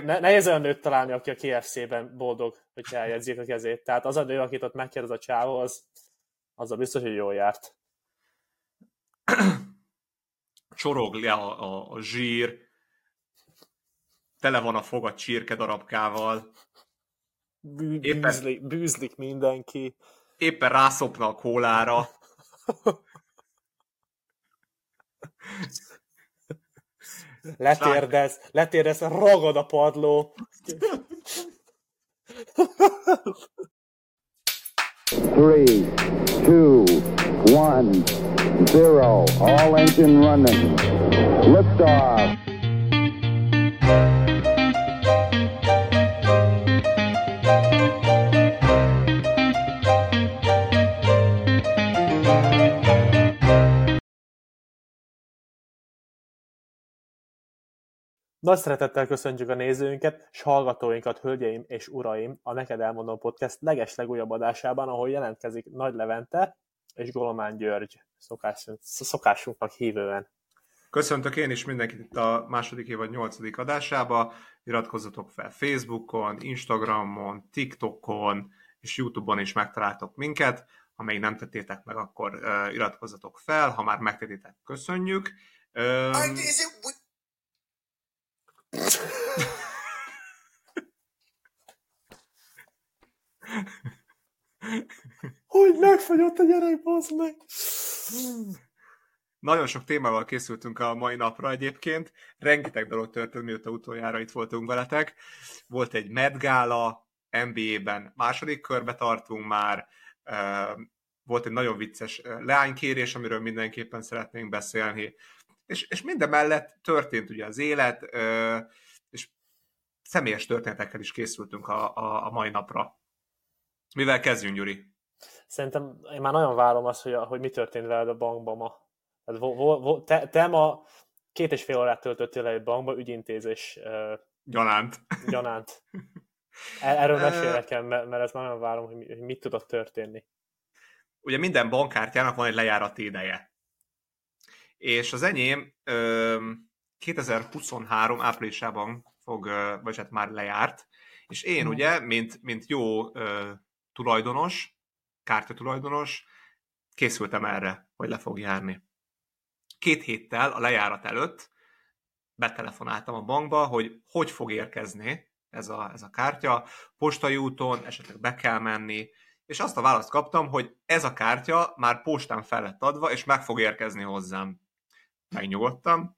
ne, nehéz olyan nőt találni, aki a KFC-ben boldog, hogy eljegyzik a kezét. Tehát az a nő, akit ott megkérdez a csávó, az, az a biztos, hogy jól járt. Csorog le a, a, a zsír, tele van a fogad csirke darabkával. Éppen, bűzlik, bűzlik mindenki. Éppen rászopna a kólára. Letérdez, letérdez, ragad a padló. Three, two, one, zero. All engine running. Liftoff. Nagy szeretettel köszöntjük a nézőinket és hallgatóinkat, hölgyeim és uraim, a Neked Elmondom Podcast leges legújabb adásában, ahol jelentkezik Nagy Levente és Golomán György, szokásunk, szokásunknak hívően. Köszöntök én is mindenkit itt a második évad nyolcadik adásába. Iratkozzatok fel Facebookon, Instagramon, TikTokon és Youtube-on is megtaláltok minket. Ha még nem tettétek meg, akkor uh, iratkozzatok fel. Ha már megtettétek, köszönjük. Um, hogy megfagyott a gyerek, bazd meg! Nagyon sok témával készültünk a mai napra egyébként. Rengeteg dolog történt, mióta utoljára itt voltunk veletek. Volt egy Met Gala, NBA-ben második körbe tartunk már, volt egy nagyon vicces leánykérés, amiről mindenképpen szeretnénk beszélni, és, és minden mellett történt ugye az élet, és személyes történetekkel is készültünk a, a, a mai napra. Mivel kezdjünk, Gyuri? Szerintem én már nagyon várom azt, hogy, hogy mi történt veled a bankban ma. Tehát, vo, vo, vo, te, te ma két és fél órát töltöttél egy bankba ügyintézés uh, gyanánt. gyanánt. E, erről mesélj nekem, mert, mert ez már nagyon várom, hogy, mit tudott történni. Ugye minden bankkártyának van egy lejárati ideje. És az enyém 2023 áprilisában fog, vagy hát már lejárt, és én ugye, mint, mint jó tulajdonos, kártya tulajdonos, készültem erre, hogy le fog járni. Két héttel a lejárat előtt betelefonáltam a bankba, hogy hogy fog érkezni ez a, ez a kártya, postai úton, esetleg be kell menni, és azt a választ kaptam, hogy ez a kártya már postán fel lett adva, és meg fog érkezni hozzám. Megnyugodtam.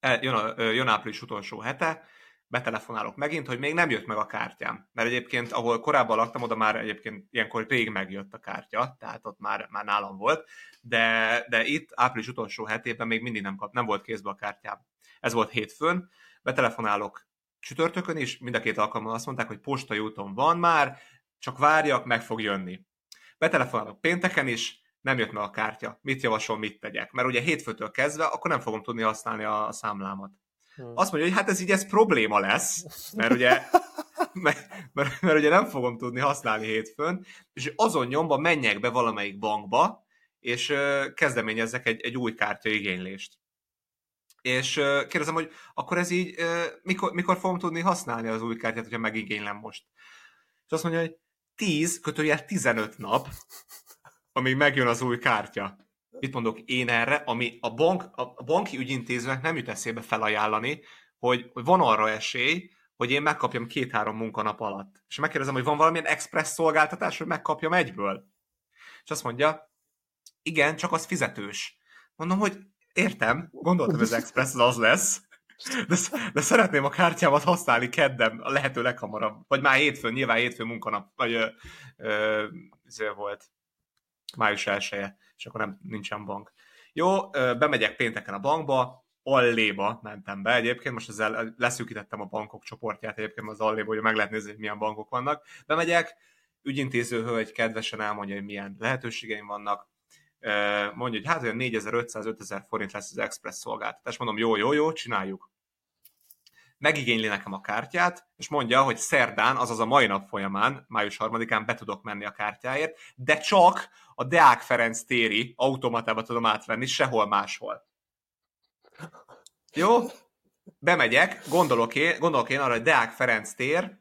Jön, a, jön április utolsó hete, betelefonálok megint, hogy még nem jött meg a kártyám. Mert egyébként, ahol korábban laktam, oda már egyébként ilyenkor rég megjött a kártya, tehát ott már, már nálam volt, de, de itt április utolsó hetében még mindig nem, kap, nem volt kézbe a kártyám. Ez volt hétfőn, betelefonálok csütörtökön is, mind a két alkalommal azt mondták, hogy postai úton van már, csak várjak, meg fog jönni. Betelefonálok pénteken is, nem jött meg a kártya. Mit javasol, mit tegyek? Mert ugye hétfőtől kezdve, akkor nem fogom tudni használni a számlámat. Hmm. Azt mondja, hogy hát ez így ez probléma lesz, mert ugye, mert, mert, mert ugye nem fogom tudni használni hétfőn, és azon nyomba menjek be valamelyik bankba, és kezdeményezzek egy, egy új kártya igénylést. És kérdezem, hogy akkor ez így, mikor, mikor fogom tudni használni az új kártyát, hogyha megigénylem most? És azt mondja, hogy 10, kötőjel 15 nap, amíg megjön az új kártya. Mit mondok én erre, ami a, bank, a banki ügyintézőnek nem jut eszébe felajánlani, hogy, hogy van arra esély, hogy én megkapjam két-három munkanap alatt. És megkérdezem, hogy van valamilyen express szolgáltatás, hogy megkapjam egyből. És azt mondja, igen, csak az fizetős. Mondom, hogy értem, gondoltam, hogy az express az, az lesz, de, de szeretném a kártyámat használni kedden, a lehető leghamarabb. Vagy már hétfőn, nyilván hétfőn munkanap, vagy ö, ö, volt május 1 és akkor nem, nincsen bank. Jó, bemegyek pénteken a bankba, Alléba mentem be egyébként, most ezzel leszűkítettem a bankok csoportját egyébként az Alléba, hogy meg lehet nézni, hogy milyen bankok vannak. Bemegyek, ügyintéző hölgy kedvesen elmondja, hogy milyen lehetőségeim vannak, mondja, hogy hát olyan 4500-5000 forint lesz az express szolgáltatás. Mondom, jó, jó, jó, csináljuk megigényli nekem a kártyát, és mondja, hogy szerdán, azaz a mai nap folyamán, május 3-án be tudok menni a kártyáért, de csak a Deák Ferenc téri automatába tudom átvenni, sehol máshol. Jó? bemegyek, gondolok én, gondolok én arra, hogy Deák Ferenc tér,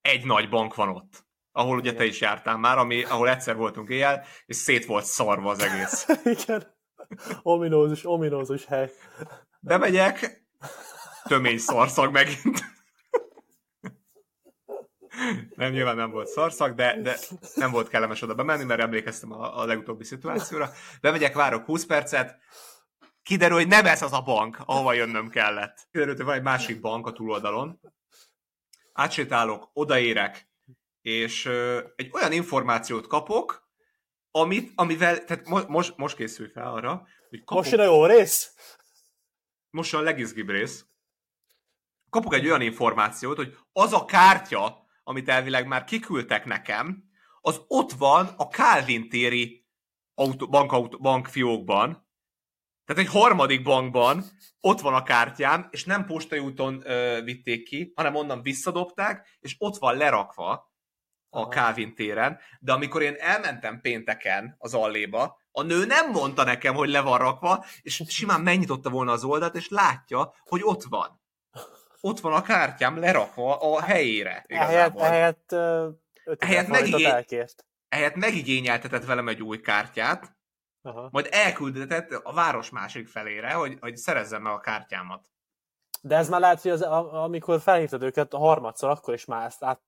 egy nagy bank van ott ahol ugye te is jártál már, ami, ahol egyszer voltunk éjjel, és szét volt szarva az egész. Igen. Ominózus, ominózus hely. Bemegyek, tömény szarszag megint. Nem, nyilván nem volt szarszag, de, de nem volt kellemes oda bemenni, mert emlékeztem a, a legutóbbi szituációra. Bemegyek, várok 20 percet, kiderül, hogy nem ez az a bank, ahova jönnöm kellett. Kiderült, hogy van egy másik bank a túloldalon. Átsétálok, odaérek, és egy olyan információt kapok, amit, amivel, tehát mo- most, most készül fel arra, hogy kapok, most jön a jó rész? Most a legizgibb rész. Kapok egy olyan információt, hogy az a kártya, amit elvileg már kiküldtek nekem, az ott van a Calvin téri autó, bank, bankfiókban, tehát egy harmadik bankban ott van a kártyám, és nem postai úton ö, vitték ki, hanem onnan visszadobták, és ott van lerakva, a Calvin téren, de amikor én elmentem pénteken az alléba, a nő nem mondta nekem, hogy le van rakva, és simán megnyitotta volna az oldalt, és látja, hogy ott van. Ott van a kártyám lerakva a helyére. Ehelyett, ehelyett, ehelyett, megigény... ehelyett megigényeltetett velem egy új kártyát, Aha. majd elküldetett a város másik felére, hogy, hogy szerezzem meg a kártyámat. De ez már lehet, hogy az, amikor felhívtad őket a harmadszor, akkor is már ezt át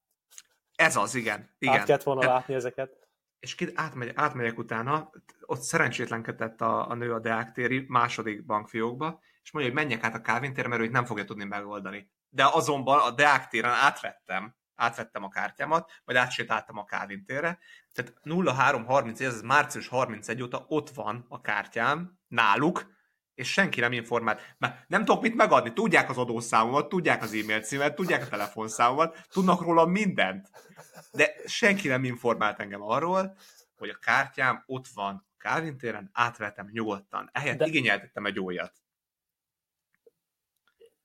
ez az, igen. igen. Át kellett volna látni ezeket. És ki, átmegy, átmegyek utána, ott szerencsétlenkedett a, a nő a Deák téri második bankfiókba, és mondja, hogy menjek át a Calvin térre, mert ő nem fogja tudni megoldani. De azonban a Deák téren átvettem, átvettem a kártyámat, majd átsétáltam a Calvin térre. Tehát 0330, ez március 31 óta ott van a kártyám náluk, és senki nem informált. Mert nem tudok mit megadni. Tudják az adószámomat, tudják az e-mail címet, tudják a telefonszámomat, tudnak róla mindent. De senki nem informált engem arról, hogy a kártyám ott van Calvin téren, átvettem nyugodtan. Ehelyett De... igényeltettem egy újat.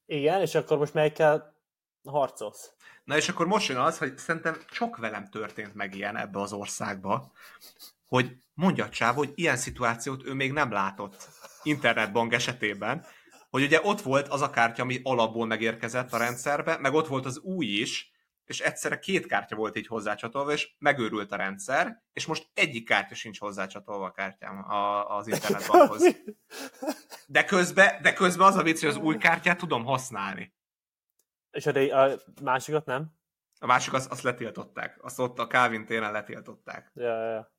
Igen, és akkor most melyikkel harcolsz? Na és akkor most jön az, hogy szerintem csak velem történt meg ilyen ebbe az országba, hogy mondja Csáv, hogy ilyen szituációt ő még nem látott internetbank esetében, hogy ugye ott volt az a kártya, ami alapból megérkezett a rendszerbe, meg ott volt az új is, és egyszerre két kártya volt így hozzácsatolva, és megőrült a rendszer, és most egyik kártya sincs hozzácsatolva a kártyám a, az internetbankhoz. De közben, de közben az a vicc, hogy az új kártyát tudom használni. És a, a másikat nem? A másik azt, azt letiltották. Azt ott a Calvin téren letiltották. Ja, ja.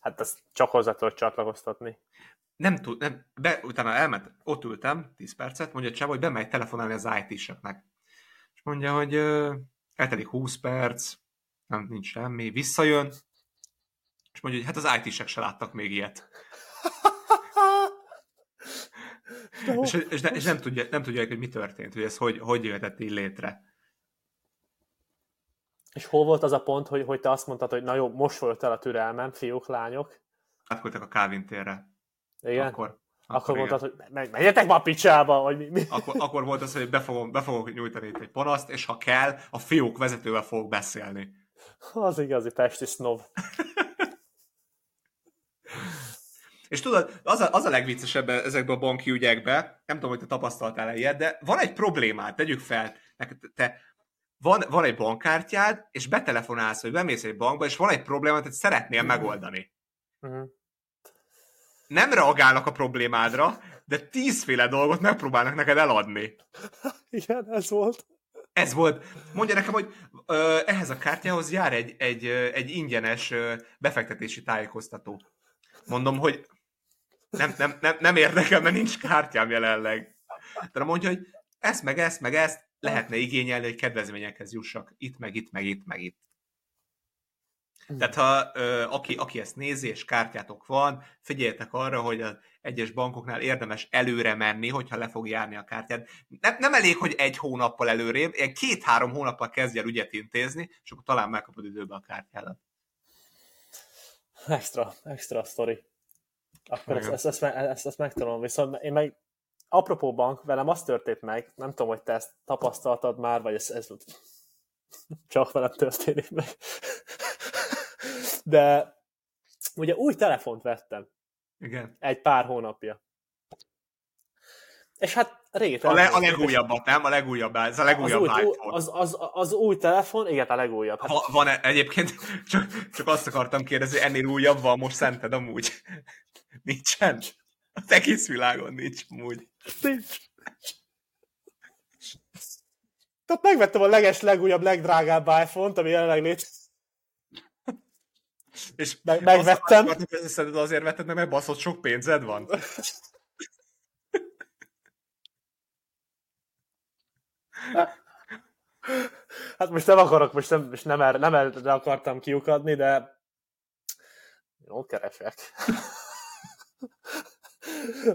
Hát ezt csak hozzá tudod csatlakoztatni nem tud, nem, be, utána elment, ott ültem 10 percet, mondja Csaba, hogy bemegy telefonálni az IT-seknek. És mondja, hogy ö, eltelik 20 perc, nem, nincs semmi, visszajön, és mondja, hogy hát az IT-sek se láttak még ilyet. És, és, ne, és nem, tudja, nem tudják, hogy mi történt, hogy ez hogy, hogy jöhetett így létre. És hol volt az a pont, hogy, hogy te azt mondtad, hogy na jó, most volt el a türelmem, fiúk, lányok? Átküldtek a Calvin térre. Igen? Akkor, akkor, akkor mondtad, hogy meg, menjetek ma a picsába, vagy mi, mi? Akkor, akkor volt az, hogy be, fogom, be fogok nyújtani itt egy panaszt, és ha kell, a fiúk vezetővel fogok beszélni. Az igazi pesti snob. És tudod, az a, az a legviccesebb ezekben a banki ügyekben, nem tudom, hogy te tapasztaltál-e ilyet, de van egy problémát, tegyük fel, te van, van egy bankkártyád, és betelefonálsz, hogy bemész egy bankba, és van egy problémát, hogy szeretnél megoldani. Uh-huh nem reagálnak a problémádra, de tízféle dolgot megpróbálnak neked eladni. Igen, ez volt. Ez volt. Mondja nekem, hogy ö, ehhez a kártyához jár egy, egy, egy ingyenes ö, befektetési tájékoztató. Mondom, hogy nem, nem, nem, nem érdekel, mert nincs kártyám jelenleg. De mondja, hogy ezt meg ezt meg ezt lehetne igényelni, hogy kedvezményekhez jussak. Itt, meg itt, meg itt, meg itt. Tehát ha ö, aki, aki ezt nézi, és kártyátok van, figyeljetek arra, hogy az egyes bankoknál érdemes előre menni, hogyha le fog járni a kártyát. Nem, nem elég, hogy egy hónappal előrébb, ilyen két-három hónappal kezdj el ügyet intézni, és akkor talán megkapod időbe a kártyádat. Extra, extra sztori. Akkor ezt, ezt, ezt, ezt, ezt megtanulom. Viszont én meg, apropó bank, velem az történt meg, nem tudom, hogy te ezt tapasztaltad már, vagy ez, ez csak velem történik meg de ugye új telefont vettem. Igen. Egy pár hónapja. És hát régi A, le, a legújabbat, nem? A legújabb, ez a legújabb az új, iPhone. az, az, az, új telefon, igen, a legújabb. Hát, Ha, van -e, egyébként, csak, csak azt akartam kérdezni, ennél újabb van most szented amúgy? Nincsen? Az egész világon nincs amúgy. nincs. Tehát megvettem a leges, legújabb, legdrágább iPhone-t, ami jelenleg létezik. És Meg- megvettem. Azt akartam, azért vetted mert baszott sok pénzed van. Hát most nem akarok, most nem, most nem, erre, nem erre akartam kiukadni, de jó keresek.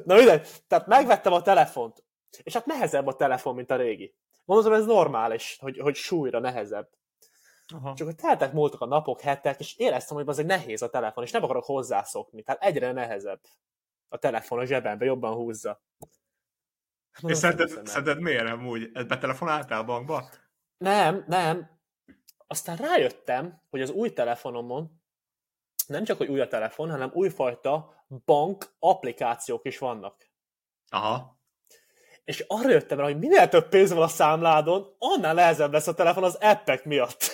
Na mindegy, tehát megvettem a telefont, és hát nehezebb a telefon, mint a régi. Mondom, ez normális, hogy, hogy súlyra nehezebb. Aha. Csak hogy teltek múltak a napok, hetek, és éreztem, hogy az egy nehéz a telefon, és nem akarok hozzászokni. Tehát egyre nehezebb a telefon a zsebembe, jobban húzza. Mondom, És szerinted, szerinted miért amúgy? Ezt betelefonáltál bankba? Nem, nem. Aztán rájöttem, hogy az új telefonomon nem csak, hogy új a telefon, hanem újfajta bank applikációk is vannak. Aha. És arra jöttem rá, hogy minél több pénz van a számládon, annál nehezebb lesz a telefon az appek miatt.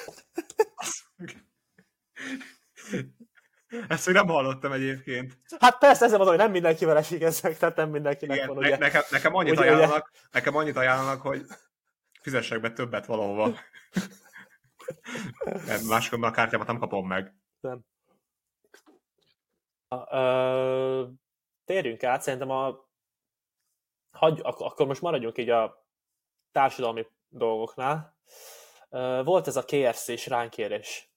Ezt még nem hallottam egyébként. Hát persze, ezzel mondom, hogy nem mindenkivel esik ezek, tehát nem mindenkinek Igen, van, ne, ugye. nekem, nekem, annyit Ugye- ugye- ajánlanak, nekem annyit ajánlanak, hogy fizessek be többet valahova. Mert máskor a kártyámat nem kapom meg. Nem. A- Ö, térjünk át, szerintem a hagy, ak- akkor most maradjunk így a társadalmi dolgoknál. Ö, Volt ez a KFC-s ránkérés.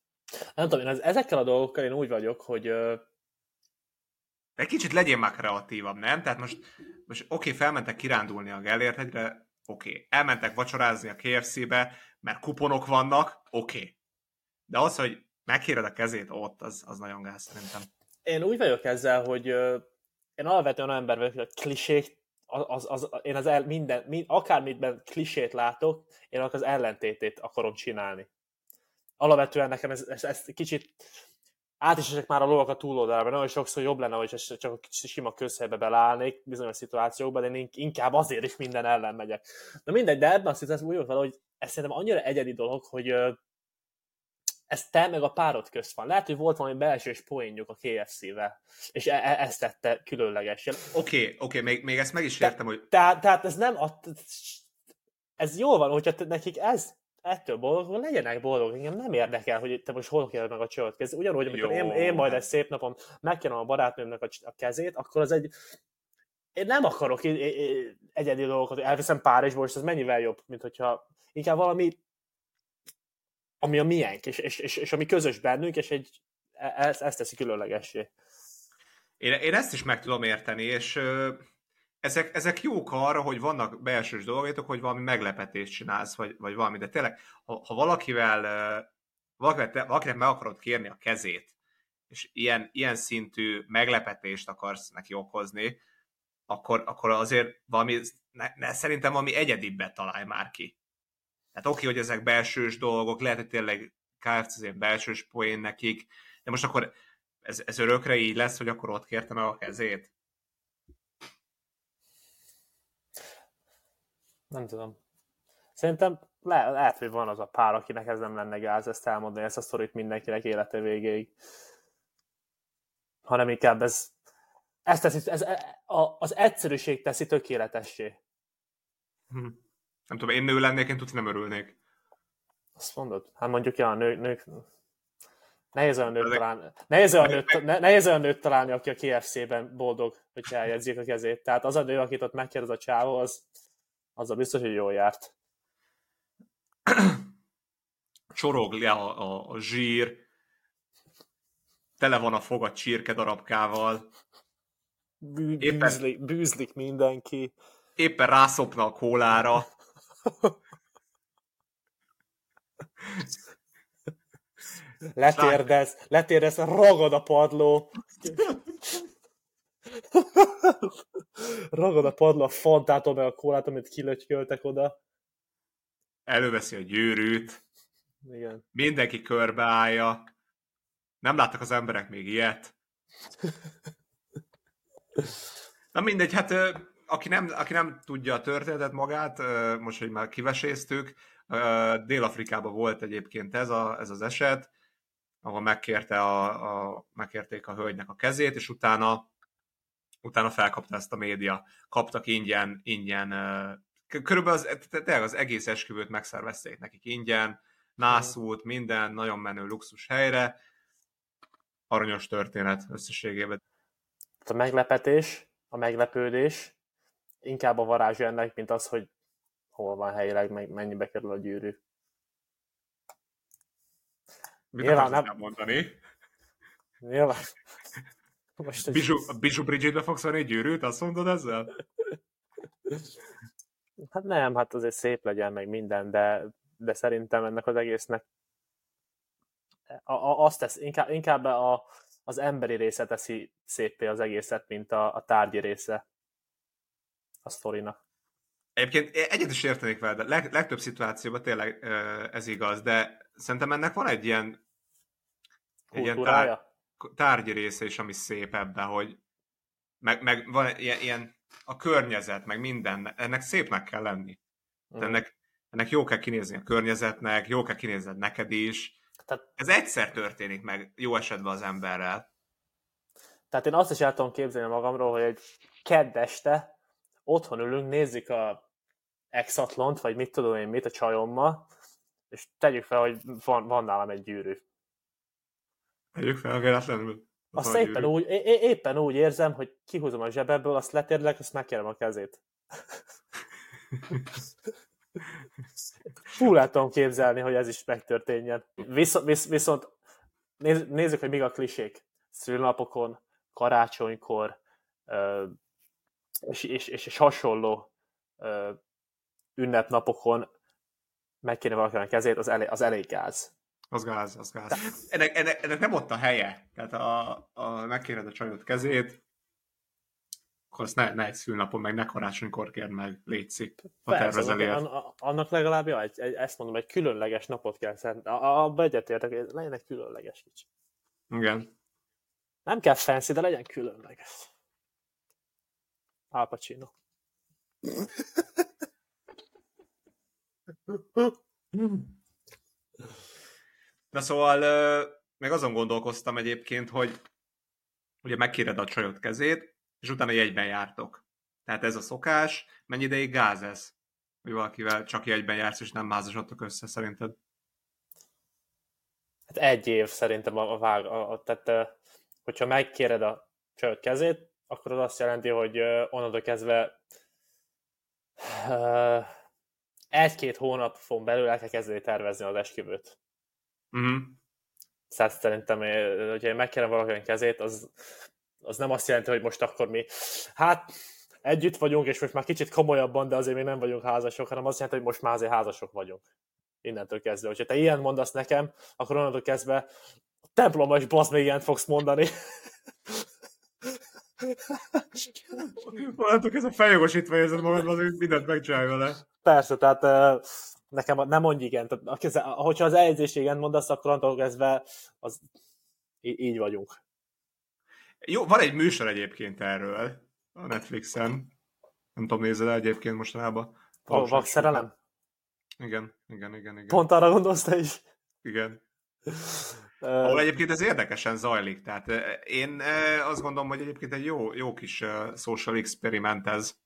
Nem tudom, én ez, ezekkel a dolgokkal én úgy vagyok, hogy egy kicsit legyél már kreatívabb, nem? Tehát most, most oké, okay, felmentek kirándulni a Gellért hegyre, oké. Okay. Elmentek vacsorázni a KFC-be, mert kuponok vannak, oké. Okay. De az, hogy megkéred a kezét ott, az, az nagyon gáz szerintem. én úgy vagyok ezzel, hogy ö, én alapvetően olyan ember vagyok, hogy a klisék, az, az, az, én az el, minden, mind, akármitben klisét látok, én az ellentétét akarom csinálni. Alapvetően nekem ez, ez, ez kicsit át is esek már a lovak a túloldalra, nagyon sokszor jobb lenne, hogy csak a kicsi sima közhelybe beleállnék bizonyos szituációkban, de én ink- inkább azért is minden ellen megyek. Na mindegy, de ebben a szituációban úgy vele, hogy ez szerintem annyira egyedi dolog, hogy ez te meg a párod közt van. Lehet, hogy volt valami belsős poénjuk a KFC-vel, és e- e- ezt tette különlegesen. Oké, okay, oké, okay, még, még ezt meg is Te- értem, hogy Tehát, tehát ez nem a, ez jól van, hogyha te- nekik ez ettől boldog, legyenek boldog. Engem nem érdekel, hogy te most hol kéred meg a csőt kezét. Ugyanúgy, amikor én, én majd egy szép napon megkérem a barátnőmnek a, a kezét, akkor az egy én nem akarok i- i- i- egyedi dolgokat, elviszem Párizsból, és ez mennyivel jobb, mint hogyha inkább valami, ami a miénk, és, és, és, és ami közös bennünk, és egy, e- ezt, ezt teszi különlegessé. Én, én ezt is meg tudom érteni, és ezek, ezek jók arra, hogy vannak belsős dolgaitok, hogy valami meglepetést csinálsz, vagy, vagy valami, de tényleg, ha, ha valakivel, valakivel te, valakinek meg akarod kérni a kezét, és ilyen, ilyen szintű meglepetést akarsz neki okozni, akkor, akkor azért valami, ne, ne, szerintem valami egyedibbet találj már ki. Tehát oké, hogy ezek belsős dolgok, lehet, hogy tényleg KFC belsős poén nekik, de most akkor ez, ez örökre így lesz, hogy akkor ott kérte meg a kezét? Nem tudom. Szerintem le, lehet, hogy van az a pár, akinek ez nem lenne gáz ezt elmondani, ezt a sztorit mindenkinek élete végéig. Hanem inkább ez, ez teszi, ez, a, az egyszerűség teszi tökéletessé. Hm. Nem tudom, én nő lennék, én tudni nem örülnék. Azt mondod? Hát mondjuk, ja, a nők, nők nehéz olyan nőt találni, nehéz olyan nőt, ne, nehéz olyan nőt találni, aki a KFC-ben boldog, hogy eljegyzik a kezét. Tehát az a nő, akit ott megkérdez a csávó, az, az a biztos, hogy jól járt. Csorog le a, a, a zsír, tele van a foga csirke darabkával, Bű, Éppen- bűzlik, bűzlik mindenki. éppen rászopna a kólára, Letérdez, letérdez, ragad a padló. ragad a padló a fantától meg a kólát, amit kilötyköltek oda. előveszi a gyűrűt, Igen. mindenki körbeállja, nem láttak az emberek még ilyet. Na mindegy, hát aki nem, aki nem tudja a történetet magát, most, hogy már kiveséztük, Dél-Afrikában volt egyébként ez, a, ez az eset, ahol megkérte a, a, megkérték a hölgynek a kezét, és utána, utána felkapta ezt a média. Kaptak ingyen, ingyen körülbelül az, tényleg az egész esküvőt megszervezték nekik ingyen, nászút, minden, nagyon menő luxus helyre, aranyos történet összességében. A meglepetés, a meglepődés inkább a varázsa ennek, mint az, hogy hol van helyileg, mennyibe kerül a gyűrű. Mit Nyilván nem... mondani? Nyilván. Most egy... a Bijou Bridgetbe fogsz venni egy gyűrűt? Azt mondod ezzel? Hát nem, hát azért szép legyen meg minden, de, de szerintem ennek az egésznek a, a, azt tesz, inkább, inkább a, az emberi része teszi szépé az egészet, mint a, a tárgyi része a sztorinak. Egyébként egyet is értenék vele, de leg, legtöbb szituációban tényleg ez igaz, de szerintem ennek van egy ilyen, egy ilyen tár, tárgyi része is, ami szép ebbe, hogy meg, meg van ilyen, ilyen a környezet, meg minden, ennek szépnek kell lenni. Mm. Ennek, ennek jó kell kinézni a környezetnek, jó kell kinézned neked is. Tehát, Ez egyszer történik meg jó esetben az emberrel. Tehát én azt is el tudom képzelni magamról, hogy egy kedd este otthon ülünk, nézzük a exatlont, vagy mit tudom én mit a csajommal, és tegyük fel, hogy van, van nálam egy gyűrű. Tegyük fel, véletlenül. Azt éppen úgy, é- éppen úgy érzem, hogy kihúzom a zsebebből, azt letérlek, azt megkérem a kezét. Fú, látom képzelni, hogy ez is megtörténjen. Visz, visz, viszont néz, nézzük, hogy még a klisék. Szülnapokon, karácsonykor, és, és, és, és hasonló ünnepnapokon megkéne valakinek kezét, az elég, az elég gáz. Az gáz, az gáz. Ennek, ennek, ennek nem ott a helye. Tehát a, a, megkéred a csajod kezét, akkor azt ne, ne egy szülnapon, meg ne karácsonykor kérd meg, létszik, ha tervezel Annak legalább, ja, egy, egy, ezt mondom, egy különleges napot kell szent. Abba egyetértek, legyen egy különleges kicsi. Igen. Nem kell fancy, de legyen különleges. Al Pacino. Na szóval meg azon gondolkoztam egyébként, hogy ugye megkéred a csajod kezét, és utána jegyben jártok. Tehát ez a szokás. Mennyi ideig gáz ez? Hogy valakivel csak jegyben jársz, és nem mázasodtok össze, szerinted? Hát egy év szerintem a, a vág. A, a, tehát, hogyha megkéred a csajod kezét, akkor az azt jelenti, hogy onnantól kezdve egy-két hónap fog belül el kell kezdeni tervezni az esküvőt. Uh-huh. Szóval szerintem, hogyha én megkérem valakinek kezét, az, az nem azt jelenti, hogy most akkor mi, hát együtt vagyunk, és most már kicsit komolyabban, de azért még nem vagyunk házasok, hanem azt jelenti, hogy most már azért házasok vagyunk. Innentől kezdve. Hogyha te ilyen mondasz nekem, akkor onnantól kezdve a templomban is basz még ilyent fogsz mondani. Ez a feljogosítva érzed magad, az mindent megcsinálj vele. Persze, tehát nekem nem mondj igen. Tehát, hogyha az eljegyzés igen mondasz, akkor attól kezdve az, így vagyunk. Jó, van egy műsor egyébként erről a Netflixen. Nem tudom, nézed egyébként mostanában. A vakszerelem? Igen, igen, igen, igen. Pont arra gondolsz te is? Igen. Ahol egyébként ez érdekesen zajlik. Tehát én azt gondolom, hogy egyébként egy jó, jó kis social experiment ez.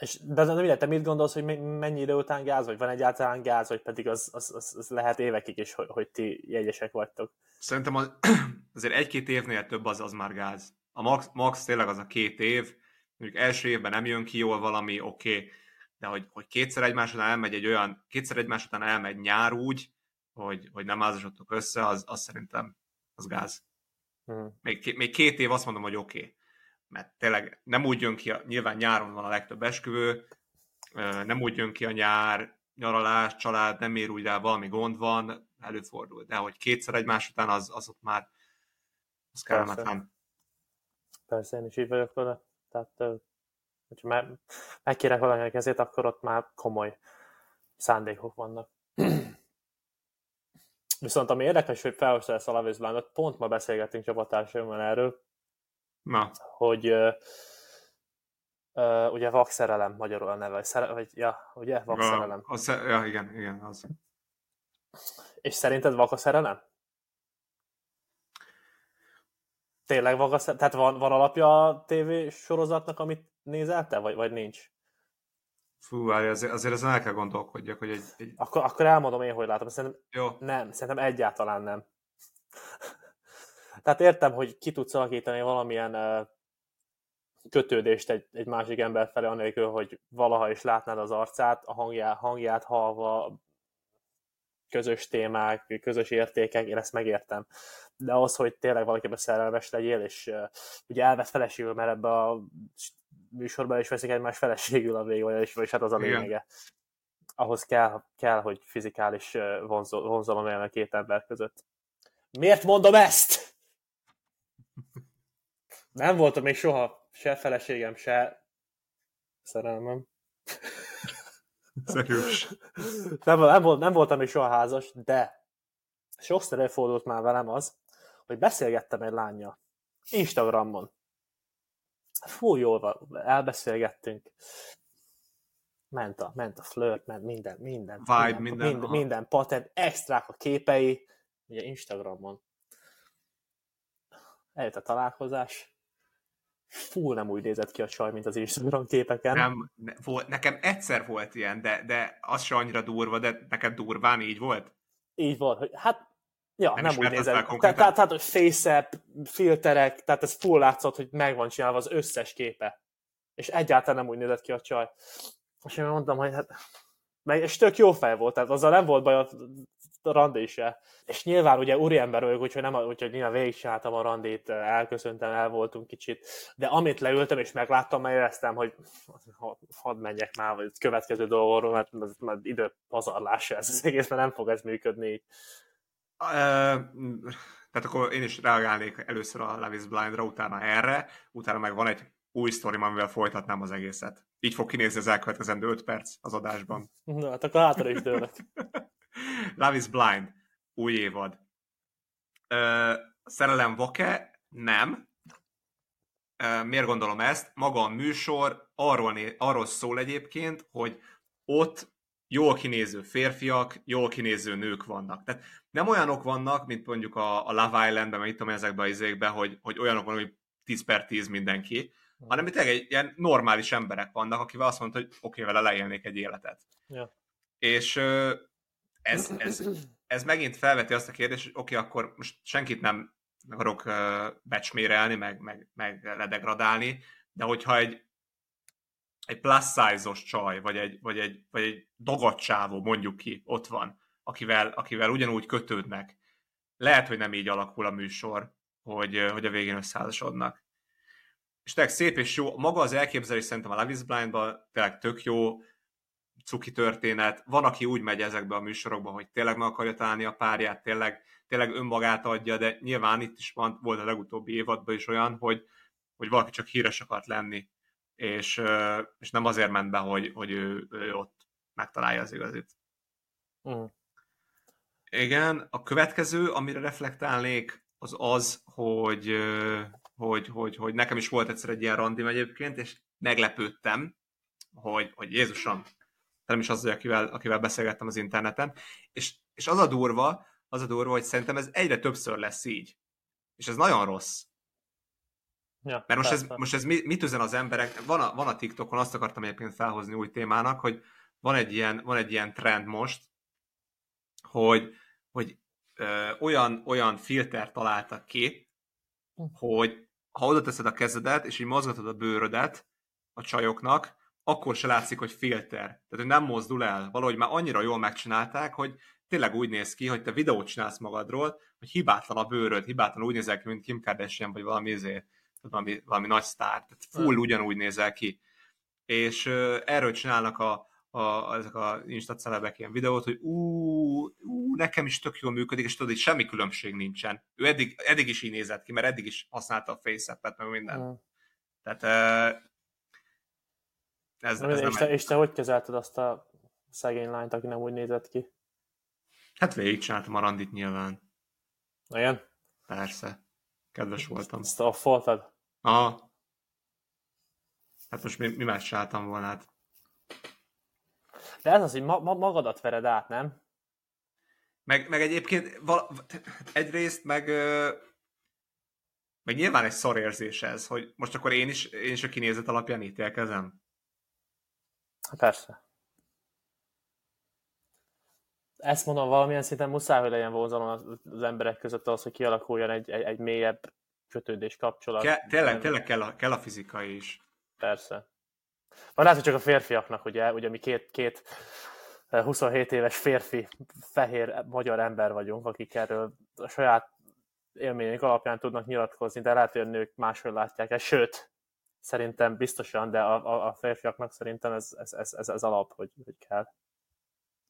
És, de nem illetve, mit gondolsz, hogy mennyi idő után gáz, vagy van egyáltalán gáz, vagy pedig az, az, az, az lehet évekig is, hogy, hogy ti jegyesek vagytok? Szerintem az, azért egy-két évnél több az, az már gáz. A max, max tényleg az a két év, mondjuk első évben nem jön ki jól valami, oké, okay, de hogy, hogy kétszer egymás után elmegy egy olyan, kétszer egymás után elmegy nyár úgy, hogy, hogy nem házasodtok össze, az, az szerintem az gáz. Hmm. Még, még két év azt mondom, hogy oké. Okay mert tényleg nem úgy jön ki, a, nyilván nyáron van a legtöbb esküvő, nem úgy jön ki a nyár, nyaralás, család, nem ér úgy rá, valami gond van, előfordul. De hogy kétszer egymás után, az, az ott már az kellemetlen. Persze, én is így vagyok vele. Tehát, hogyha meg, megkérek valami kezét, akkor ott már komoly szándékok vannak. Viszont ami érdekes, hogy felhozta ezt a Love pont ma beszélgettünk csapattársaimmal erről, Na. hogy Uh, ugye vakszerelem magyarul a neve, vagy, szere, vagy ja, ugye, vakszerelem. A, a, ja, igen, igen, az. És szerinted vak a szerelem? Tényleg vak a szerelem? Tehát van, van alapja a TV sorozatnak, amit nézel te, vagy, vagy nincs? Fú, várj, azért, azért ezen el kell gondolkodjak, hogy egy... egy... Akkor, akkor elmondom én, hogy látom. Szerintem Jó. nem, szerintem egyáltalán nem. Tehát értem, hogy ki tudsz alakítani valamilyen kötődést egy, egy másik ember felé, anélkül, hogy valaha is látnád az arcát, a hangját, hangját halva, közös témák, közös értékek, én ezt megértem. De az, hogy tényleg valakiben szerelmes legyél, és uh, ugye elvett feleségül, mert ebbe a műsorban is veszik egymás feleségül a végül, és, és hát az a lényege. Igen. Ahhoz kell, kell, hogy fizikális vonzalom legyen a két ember között. Miért mondom ezt? Nem voltam még soha se feleségem, se szerelmem. Szerűs. Nem, nem, volt, nem voltam még soha házas, de sokszor előfordult már velem az, hogy beszélgettem egy lánya Instagramon. Fú, jól elbeszélgettünk. Ment a, ment a flirt, ment minden, minden. Vibe, minden, minden. Minden, minden patent, extrák a képei, ugye Instagramon. Eljött a találkozás. Fú, nem úgy nézett ki a csaj, mint az Instagram képeken. Nem, ne, volt, nekem egyszer volt ilyen, de, de az se annyira durva, de neked durván így volt? Így volt, hogy hát Ja, nem, nem úgy nézett. Tehát, tehát, tehát, hogy face filterek, tehát ez full látszott, hogy meg van csinálva az összes képe. És egyáltalán nem úgy nézett ki a csaj. És én mondtam, hogy hát, meg, és tök jó fej volt, tehát azzal nem volt baj randi se. És nyilván ugye úriember vagyok, úgyhogy, nem, úgyhogy nyilván végigcsináltam a randit, elköszöntem, el voltunk kicsit, de amit leültem és megláttam, mert éreztem, hogy hadd menjek már, vagy következő dolgokról, mert, mert, mert idő pazarlása ez az egész, mert nem fog ez működni így tehát akkor én is reagálnék először a Levis Blindra, utána erre, utána meg van egy új sztori, amivel folytatnám az egészet. Így fog kinézni az elkövetkezendő 5 perc az adásban. Na, hát akkor hátra is dőlök. Love Blind, új évad. Uh, szerelem Vake? Nem. Uh, miért gondolom ezt? Maga a műsor arról, arról szól egyébként, hogy ott jól kinéző férfiak, jól kinéző nők vannak. Tehát nem olyanok vannak, mint mondjuk a, a Love Island-ben, meg itt ezekben az izékben, hogy, hogy olyanok vannak, hogy 10 per 10 mindenki, hanem itt egy ilyen normális emberek vannak, akivel azt mondta, hogy oké, okay, vele leélnék egy életet. Ja. És ez, ez, ez megint felveti azt a kérdést, hogy oké, okay, akkor most senkit nem akarok becsmérelni, meg, meg, meg ledegradálni, de hogyha egy, egy plus size-os csaj, vagy egy, vagy egy, vagy egy dogadcsávó, mondjuk ki, ott van, akivel, akivel ugyanúgy kötődnek. Lehet, hogy nem így alakul a műsor, hogy, hogy a végén összeházasodnak. És tényleg szép és jó. Maga az elképzelés szerintem a Love is Blind-ban tényleg tök jó, cuki történet. Van, aki úgy megy ezekbe a műsorokba, hogy tényleg meg akarja találni a párját, tényleg, tényleg önmagát adja, de nyilván itt is van, volt a legutóbbi évadban is olyan, hogy, hogy valaki csak híres akart lenni, és, és nem azért ment be, hogy, hogy ő, ő ott megtalálja az igazit. Uh-huh. Igen, a következő, amire reflektálnék, az az, hogy, hogy, hogy, hogy nekem is volt egyszer egy ilyen randim egyébként, és meglepődtem, hogy, hogy Jézusom, nem is az, akivel, akivel beszélgettem az interneten, és, és az a durva, az a durva, hogy szerintem ez egyre többször lesz így. És ez nagyon rossz. Ja, Mert most ez, most ez mit üzen az emberek? Van a, van a TikTokon, azt akartam egyébként felhozni új témának, hogy van egy ilyen, van egy ilyen trend most, hogy, hogy ö, olyan, olyan filter találtak ki, hm. hogy ha oda teszed a kezedet, és így mozgatod a bőrödet a csajoknak, akkor se látszik, hogy filter. Tehát, hogy nem mozdul el. Valahogy már annyira jól megcsinálták, hogy tényleg úgy néz ki, hogy te videót csinálsz magadról, hogy hibátlan a bőröd, hibátlan úgy nézel ki, mint Kim Kardashian, vagy valami, izé, valami, valami nagy sztár. Tehát full ugyanúgy nézel ki. És uh, erről csinálnak a, a, ezek a Insta celebek ilyen videót, hogy ú, ú, nekem is tök jól működik, és tudod, hogy semmi különbség nincsen. Ő eddig, eddig is így nézett ki, mert eddig is használta a FaceApp-et, meg minden. Mm. Tehát ez, ez és, nem te, egy... és te hogy kezelted azt a szegény lányt, aki nem úgy nézett ki? Hát végigcsináltam a randit nyilván. Igen? Persze. Kedves voltam. Ezt a foltad? Aha. Hát most mi, mi más csináltam volna? Hát. De ez az, hogy ma, ma magadat vered át, nem? Meg, meg egyébként val- egyrészt meg, meg nyilván egy szar érzés ez, hogy most akkor én is, én is a kinézet alapján ítélkezem. Persze. Ezt mondom, valamilyen szinten muszáj, hogy legyen vonzalom az emberek között az, hogy kialakuljon egy, egy, egy mélyebb kötődés kapcsolat. Ke- tényleg, tényleg kell, a, kell a fizikai is. Persze. Van lehet, hogy csak a férfiaknak, ugye, ugye mi két, két 27 éves férfi, fehér magyar ember vagyunk, akik erről a saját élmények alapján tudnak nyilatkozni, de lehet, hogy a nők máshogy látják ezt. Sőt, szerintem biztosan, de a, a, a férfiaknak szerintem ez, ez, ez, ez, ez alap, hogy, hogy kell.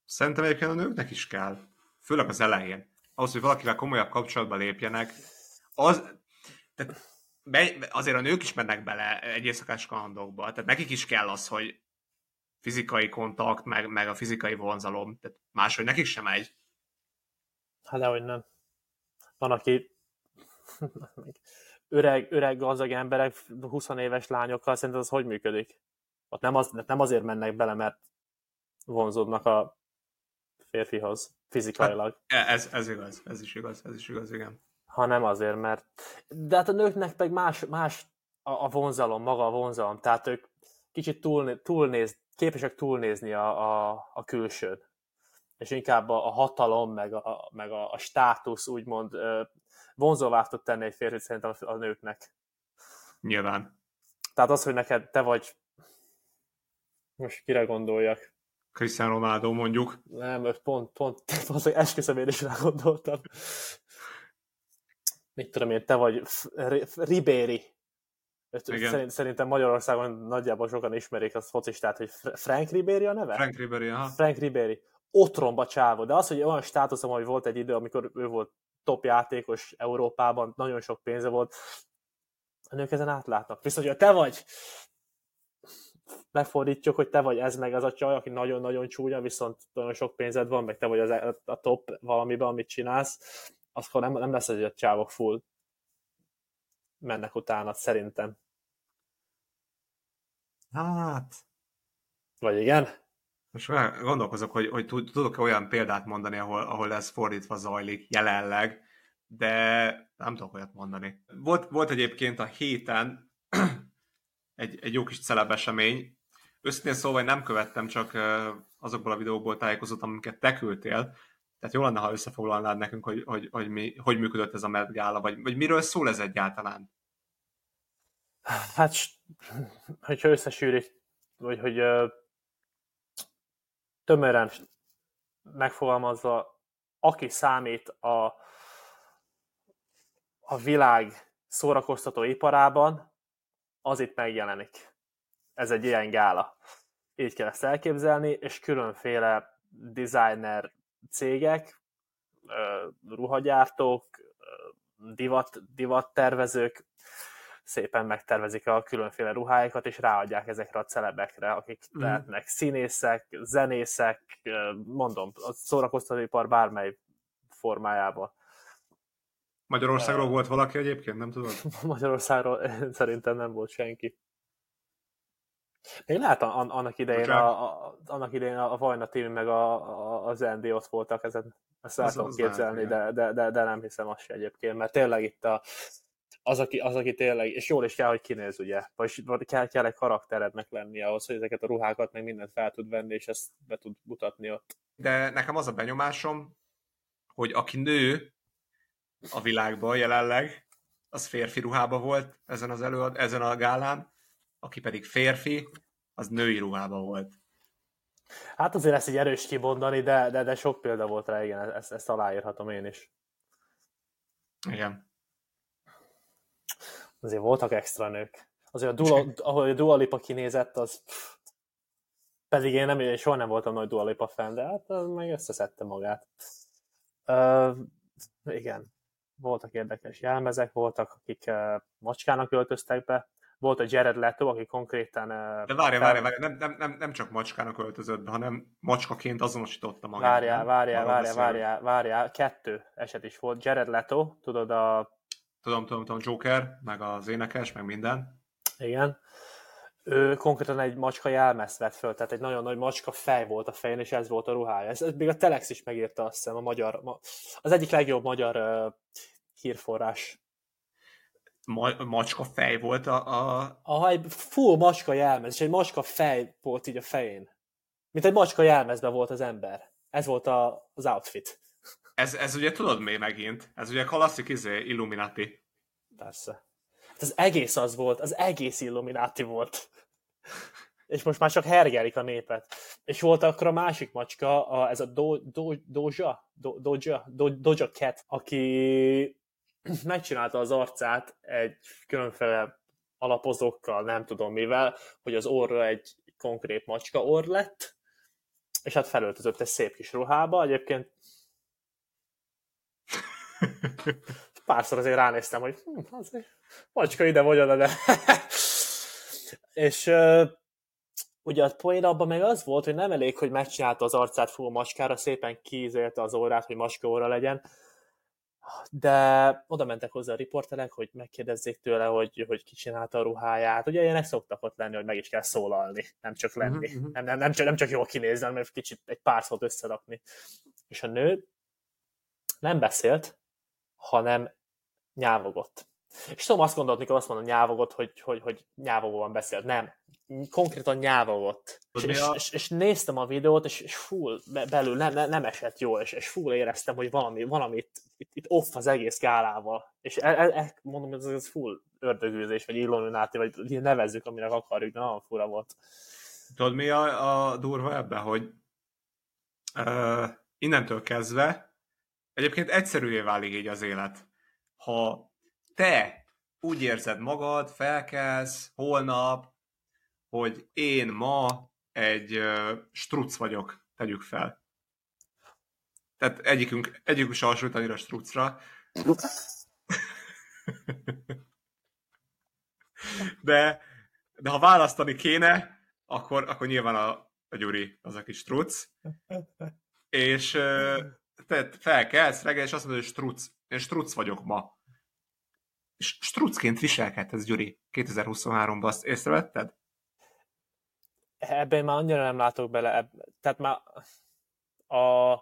Szerintem egyébként a nőknek is kell. Főleg az elején. Ahhoz, hogy valakivel komolyabb kapcsolatba lépjenek, az, tehát azért a nők is mennek bele egy éjszakás kalandokba, tehát nekik is kell az, hogy fizikai kontakt, meg, meg a fizikai vonzalom, tehát máshogy nekik sem megy. Hát dehogy nem. Van, aki öreg, öreg gazdag emberek, 20 éves lányokkal, szerintem az hogy működik? Ott nem, az, nem azért mennek bele, mert vonzódnak a férfihoz fizikailag. Hát, ez, ez igaz, ez is igaz, ez is igaz, igen. Hanem azért, mert... De hát a nőknek meg más, más a, a vonzalom, maga a vonzalom, tehát ők kicsit túl, túlnéz, képesek túlnézni a, a, a külsőt. És inkább a, a hatalom, meg a, meg a, a státusz úgymond vonzóvá tud tenni egy férfit szerintem a nőknek. Nyilván. Tehát az, hogy neked te vagy most kire gondoljak? Cristiano Ronaldo mondjuk. Nem, pont, pont, pont hogy esküszöm én is rá gondoltam. Mit tudom én, te vagy Ribéri. Szerint, szerintem Magyarországon nagyjából sokan ismerik az focistát, hogy Frank Ribéri a neve? Frank Ribéri, aha. Frank Ribéri. Otromba csávó, de az, hogy olyan státuszom, hogy volt egy idő, amikor ő volt top játékos Európában, nagyon sok pénze volt, a nők ezen átlátnak. Viszont, hogy te vagy lefordítjuk, hogy te vagy ez meg az a csaj, aki nagyon-nagyon csúnya, viszont nagyon sok pénzed van, meg te vagy az, a top valamiben, amit csinálsz, akkor nem, nem lesz, hogy a csávok full mennek utána, szerintem. Hát... Vagy igen? Most gondolkozok, hogy, hogy tudok -e olyan példát mondani, ahol, ahol ez fordítva zajlik jelenleg, de nem tudok olyat mondani. Volt, volt egyébként a héten egy, egy jó kis celeb esemény. Őszintén szóval nem követtem, csak azokból a videóból tájékozottam, amiket te küldtél. Tehát jó lenne, ha összefoglalnád nekünk, hogy, hogy, hogy, mi, hogy működött ez a Met Gala, vagy, vagy miről szól ez egyáltalán? Hát, hogyha összesűrít, vagy hogy tömören megfogalmazva, aki számít a, a világ szórakoztató iparában, az itt megjelenik. Ez egy ilyen gála. Így kell ezt elképzelni, és különféle designer cégek, ruhagyártók, divat, divattervezők szépen megtervezik a különféle ruháikat, és ráadják ezekre a celebekre, akik mm. lehetnek színészek, zenészek, mondom, a szórakoztatóipar bármely formájában. Magyarországról volt valaki egyébként, nem tudod? Magyarországról szerintem nem volt senki. Még lehet annak idején, a, a, annak idején a Vajna Team meg a, a, az ND ott voltak, ezen, ezt el tudom képzelni, de, de, de, de, nem hiszem azt se egyébként, mert tényleg itt a, az, aki, az, aki tényleg, és jól is kell, hogy kinéz, ugye, vagy kell, kell egy karakterednek lennie ahhoz, hogy ezeket a ruhákat meg mindent fel tud venni, és ezt be tud mutatni ott. De nekem az a benyomásom, hogy aki nő a világban jelenleg, az férfi ruhába volt ezen az előad, ezen a gálán, aki pedig férfi, az női ruhába volt. Hát azért ezt egy erős kimondani, de, de, de sok példa volt rá, igen, ezt, ezt aláírhatom én is. Igen. Azért voltak extra nők. Azért a Dua, ahogy a Dua Lipa kinézett, az pff, pedig én, nem, én soha nem voltam nagy Dua Lipa fan, de hát meg összeszedte magát. Uh, igen, voltak érdekes jelmezek, voltak, akik uh, macskának öltöztek be, volt a Jared Leto, aki konkrétan... De várja, várja, várja, nem, nem, nem, nem csak macskának öltözött be, hanem macskaként azonosította magát. Várjál, várjál, várjál, várjál, várjál, kettő eset is volt. Jared Leto, tudod a... Tudom, tudom, tudom, Joker, meg az énekes, meg minden. Igen. ő konkrétan egy macska jelmezt vett föl, tehát egy nagyon nagy macska fej volt a fején, és ez volt a ruhája. Ez, ez még a Telex is megírta, azt hiszem, a magyar, ma, az egyik legjobb magyar uh, hírforrás. Ma, macska fej volt a... a... Aha, egy full macska jelmez, és egy macska fej volt így a fején. Mint egy macska jelmezben volt az ember. Ez volt a, az outfit. Ez, ez ugye tudod mi megint? Ez ugye klasszik izé, Illuminati. Persze. Hát az egész az volt, az egész Illuminati volt. És most már csak hergelik a népet. És volt akkor a másik macska, a, ez a do, do, Doja, do, Doja, do, Doja Cat, aki megcsinálta az arcát egy különféle alapozókkal, nem tudom mivel, hogy az orra egy konkrét macska orr lett, és hát felöltözött egy szép kis ruhába. Egyébként párszor azért ránéztem, hogy hm, azért macska ide vagy oda, de... és uh, ugye a poén abban meg az volt, hogy nem elég, hogy megcsinálta az arcát full macskára, szépen kiízélte az órát, hogy macska óra legyen, de oda mentek hozzá a riporterek, hogy megkérdezzék tőle, hogy, hogy ki csinálta a ruháját. Ugye ilyenek szoktak ott lenni, hogy meg is kell szólalni, nem csak lenni. Uh-huh. Nem, nem, nem, csak, nem csak jól kinézni, hanem kicsit egy pár szót összerakni. És a nő nem beszélt, hanem nyávogott. És tudom azt gondolni, mikor azt mondom nyávogott, hogy, hogy, hogy nyávogóan beszélt. Nem. Konkrétan nyávogott. És, és, és, és, néztem a videót, és, és full belül nem, nem, nem esett jól, és, és full éreztem, hogy valami, valami itt, itt, itt off az egész gálával. És e, e, e, mondom, ez, ez full ördögűzés, vagy illumináti, vagy nevezzük, aminek akarjuk, de nagyon fura volt. Tudod, mi a, a durva ebben, hogy uh, innentől kezdve egyébként egyszerűvé válik így az élet. Ha te úgy érzed magad, felkelsz holnap, hogy én ma egy uh, struc vagyok, tegyük fel. Tehát egyikünk, egyikünk se hasonlít annyira strucra. de, de ha választani kéne, akkor, akkor nyilván a, a Gyuri az a kis struc. És te felkelsz reggel, és azt mondod, hogy struc. Én struc vagyok ma és strucként viselkedhetsz, Gyuri, 2023-ban, azt észrevetted? Ebben már annyira nem látok bele, eb... tehát már a,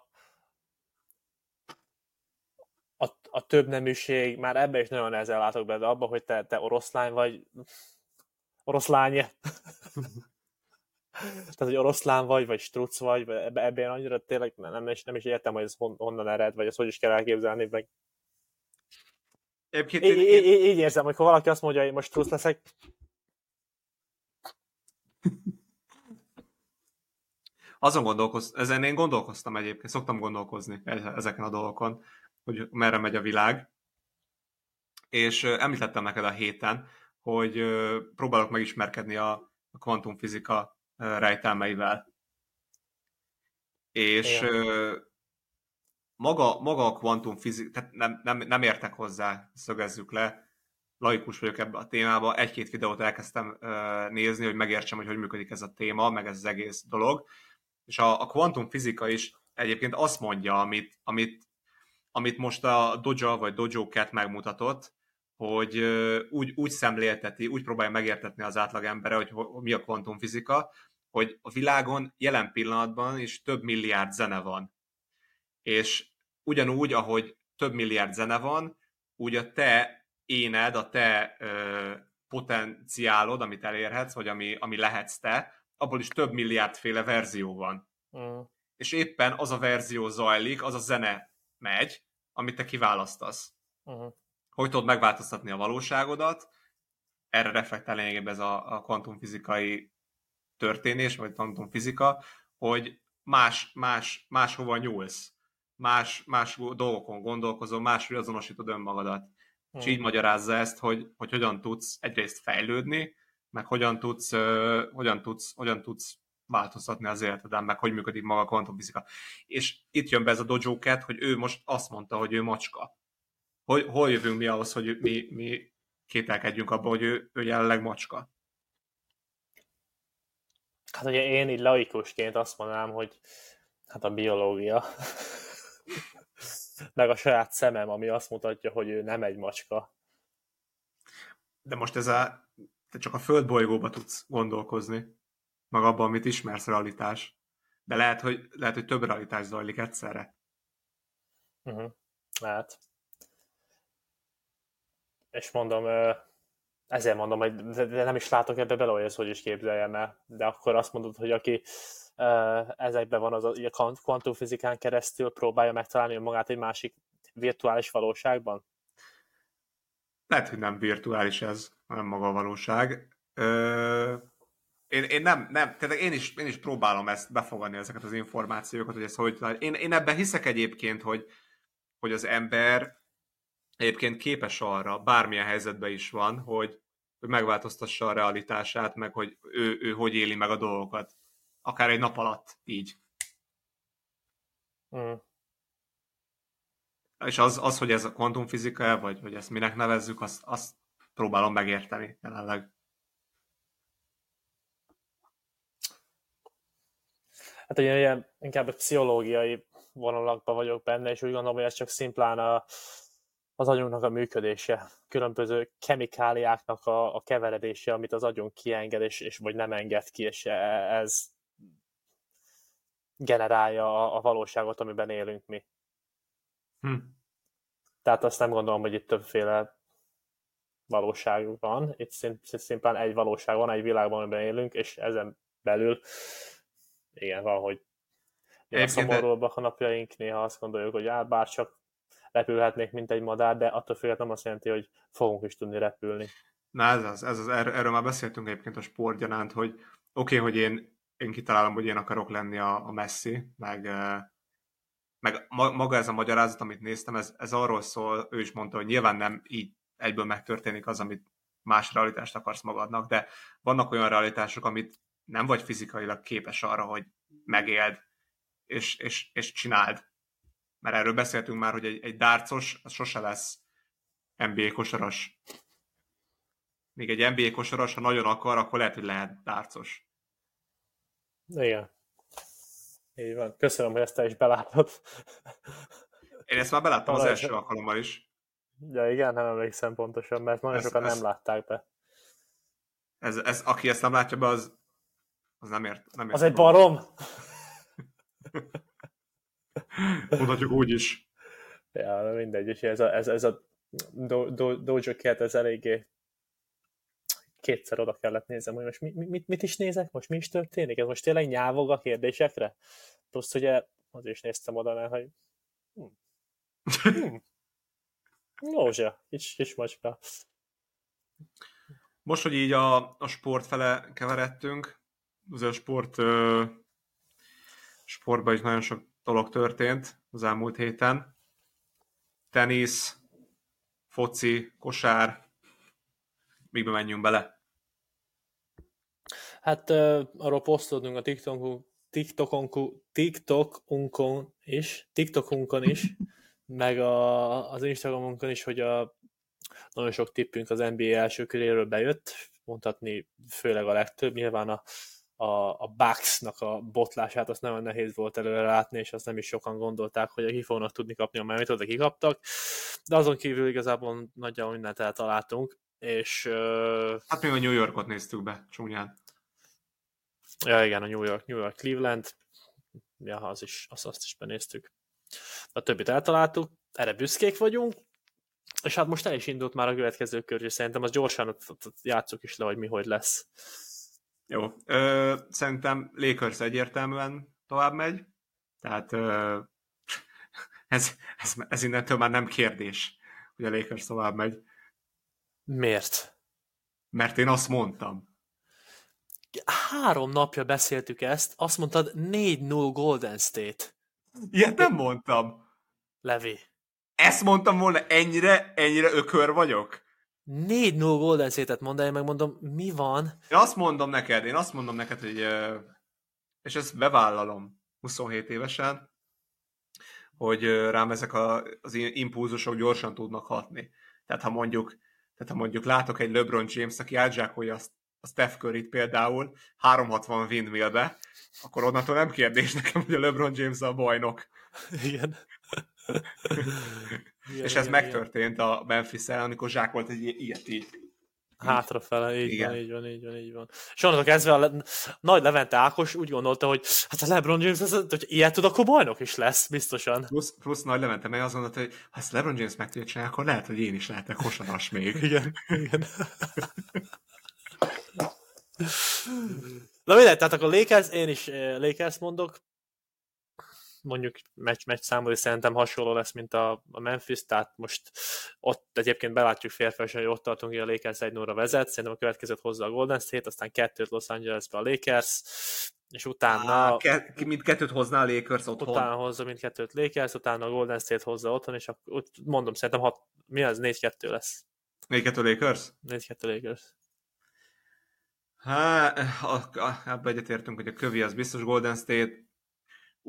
a, a több neműség, már ebben is nagyon nehezen látok bele, de abban, hogy te, te oroszlány vagy, oroszlány, tehát, hogy oroszlán vagy, vagy struc vagy, ebben, ebben annyira tényleg nem, nem, is, nem is értem, hogy ez honnan ered, vagy ezt hogy is kell elképzelni, meg Egyébként én, én, én... Így érzem, hogy ha valaki azt mondja, hogy most trusz leszek. Azon gondolkoztam, ezen én gondolkoztam egyébként, szoktam gondolkozni ezeken a dolgokon, hogy merre megy a világ. És említettem neked a héten, hogy próbálok megismerkedni a kvantumfizika rejtelmeivel. És Igen. maga, maga a kvantumfizika, tehát nem, nem, nem értek hozzá, szögezzük le, laikus vagyok ebbe a témába, egy-két videót elkezdtem nézni, hogy megértsem, hogy hogy működik ez a téma, meg ez az egész dolog, és a, a kvantumfizika is egyébként azt mondja, amit, amit, amit most a Doja vagy Dojo Cat megmutatott, hogy úgy, úgy szemlélteti, úgy próbálja megértetni az átlag embere, hogy, hogy mi a kvantumfizika, hogy a világon jelen pillanatban is több milliárd zene van és ugyanúgy, ahogy több milliárd zene van, úgy a te éned, a te ö, potenciálod, amit elérhetsz, vagy ami, ami lehetsz te, abból is több milliárdféle verzió van. Mm. És éppen az a verzió zajlik, az a zene megy, amit te kiválasztasz. Mm. Hogy tudod megváltoztatni a valóságodat, erre reflektál lényegében ez a, a kvantumfizikai történés, vagy kvantumfizika, hogy más, más, máshova nyúlsz más, más dolgokon gondolkozol, máshogy azonosítod önmagadat. Hmm. És így magyarázza ezt, hogy, hogy hogyan tudsz egyrészt fejlődni, meg hogyan tudsz, uh, hogyan tudsz, hogyan tudsz változtatni az életeden, meg hogy működik maga a kvantumfizika. És itt jön be ez a Dojo Cat, hogy ő most azt mondta, hogy ő macska. Hogy, hol jövünk mi ahhoz, hogy mi, mi kételkedjünk abban, hogy ő, ő jelenleg macska? Hát ugye én így laikusként azt mondanám, hogy hát a biológia meg a saját szemem, ami azt mutatja, hogy ő nem egy macska. De most ez a te csak a földbolygóba tudsz gondolkozni, meg abban, amit ismersz realitás. De lehet, hogy, lehet, hogy több realitás zajlik egyszerre. Uh-huh. Lehet. És mondom, ezért mondom, hogy de nem is látok ebbe bele, hogy hogy is képzeljem el. De akkor azt mondod, hogy aki ezekben van az a kvantumfizikán keresztül próbálja megtalálni magát egy másik virtuális valóságban? Lehet, hogy nem virtuális ez, hanem maga a valóság. Ö, én, én nem, nem, tehát én is, én is próbálom ezt befogadni, ezeket az információkat, hogy ez hogy én, én ebben hiszek egyébként, hogy, hogy az ember egyébként képes arra, bármilyen helyzetben is van, hogy, hogy megváltoztassa a realitását, meg hogy ő, ő hogy éli meg a dolgokat. Akár egy nap alatt, így. Mm. És az, az, hogy ez a kvantumfizika, vagy hogy ezt minek nevezzük, azt, azt próbálom megérteni jelenleg. Hát ugye ilyen, inkább a pszichológiai vonalakban vagyok benne, és úgy gondolom, hogy ez csak szimplán a, az agyunknak a működése, különböző kemikáliáknak a, a keveredése, amit az agyunk kienged, és, és vagy nem enged ki, és e, ez generálja a, a valóságot, amiben élünk mi. Hm. Tehát azt nem gondolom, hogy itt többféle valóság van. Itt szimplán egy valóság van, egy világban, amiben élünk, és ezen belül igen, van, hogy a szomorúbbak a napjaink, néha azt gondoljuk, hogy á, bár csak repülhetnék, mint egy madár, de attól függetlenül azt jelenti, hogy fogunk is tudni repülni. Na ez az, ez az erről, erről már beszéltünk egyébként a sportgyanánt, hogy oké, okay, hogy én, én kitalálom, hogy én akarok lenni a, a Messi, meg, meg maga ez a magyarázat, amit néztem, ez, ez arról szól, ő is mondta, hogy nyilván nem így egyből megtörténik az, amit más realitást akarsz magadnak, de vannak olyan realitások, amit nem vagy fizikailag képes arra, hogy megéld, és, és, és csináld. Mert erről beszéltünk már, hogy egy, egy dárcos, az sose lesz NBA kosaras. Még egy NBA kosaras, ha nagyon akar, akkor lehet, hogy lehet dárcos. Igen. Így van. Köszönöm, hogy ezt te is belátod. Én ezt már beláttam Talán az első alkalommal is. Ja igen, nem emlékszem pontosan, mert nagyon ez, sokan ez, nem látták be. Ez, ez, aki ezt nem látja be, az, az nem ért. Nem ért az egy barom? Mondhatjuk úgy is. Ja, mindegy, és ez a, ez, ez a do, do, Dojo Cat, ez eléggé kétszer oda kellett nézem, hogy most mi, mit, mit is nézek, most mi is történik? Ez most tényleg nyávog a kérdésekre? Plusz ugye az is néztem oda, mert hogy hm. Hm. Józsa, kis, kis macska. Most, hogy így a, a sport fele keveredtünk, az a sport ö, sportban is nagyon sok dolog történt az elmúlt héten. Tenisz, foci, kosár, mikbe menjünk bele? Hát uh, arról posztoltunk a TikTokon, TikTokon, TikTokunkon is, TikTokunkon is, meg a, az Instagramunkon is, hogy a, nagyon sok tippünk az NBA első köréről bejött, mondhatni főleg a legtöbb, nyilván a a, a Bucks-nak a botlását azt nagyon nehéz volt előre látni, és azt nem is sokan gondolták, hogy ki fognak tudni kapni a memit, de kikaptak. De azon kívül igazából nagyjából mindent eltaláltunk, és... Uh... Hát még a New Yorkot néztük be, csúnyán. Ja, igen, a New York, New York, Cleveland, ja, az is, azt, azt is benéztük. A többit eltaláltuk, erre büszkék vagyunk, és hát most el is indult már a következő kör, és szerintem az gyorsan játszuk is le, hogy mi hogy lesz. Jó. Ö, szerintem Lakers egyértelműen tovább megy, tehát ö, ez, ez, ez innentől már nem kérdés, hogy a Lakers tovább megy. Miért? Mert én azt mondtam. Három napja beszéltük ezt, azt mondtad 4-0 Golden State. Ilyet nem mondtam. Levi. Ezt mondtam volna, ennyire, ennyire ökör vagyok? 4-0 Golden State-et mondd el, megmondom, mi van? Én azt mondom neked, én azt mondom neked, hogy és ezt bevállalom 27 évesen, hogy rám ezek a, az impulzusok gyorsan tudnak hatni. Tehát ha mondjuk, tehát ha mondjuk látok egy LeBron James, aki átzsákolja azt a Steph curry például 360 windmillbe, akkor onnantól nem kérdés nekem, hogy a LeBron James a bajnok. Igen. Igen, és ez igen, megtörtént igen. a memphis amikor zsákolt egy ilyet így. Hátrafele, így Igen. van, így van, így van, így van. És onnantól kezdve a le- nagy Levente Ákos úgy gondolta, hogy hát a LeBron James, ez, hogy ilyet tud, akkor bajnok is lesz, biztosan. Plusz, plusz nagy Levente meg azt gondolta, hogy ha ezt LeBron James meg tudja csinálni, akkor lehet, hogy én is lehetek kosaras még. Igen, igen. Na mindegy, tehát akkor Lakers, én is eh, Lakers mondok, mondjuk meccs, meccs számú, szerintem hasonló lesz, mint a, a Memphis, tehát most ott egyébként belátjuk férfiasan, hogy ott tartunk, hogy a Lakers egy 0 vezet, szerintem a következőt hozza a Golden State, aztán kettőt Los Angelesbe a Lakers, és utána... Á, ke- mindkettőt hozná a Lakers otthon. Utána hozza mindkettőt Lakers, utána a Golden State hozza otthon, és akkor mondom, szerintem hat, mi az, 4-2 lesz. 4-2 Lakers? 4-2 Lakers. Hát, ebbe egyetértünk, hogy a kövi az biztos Golden State,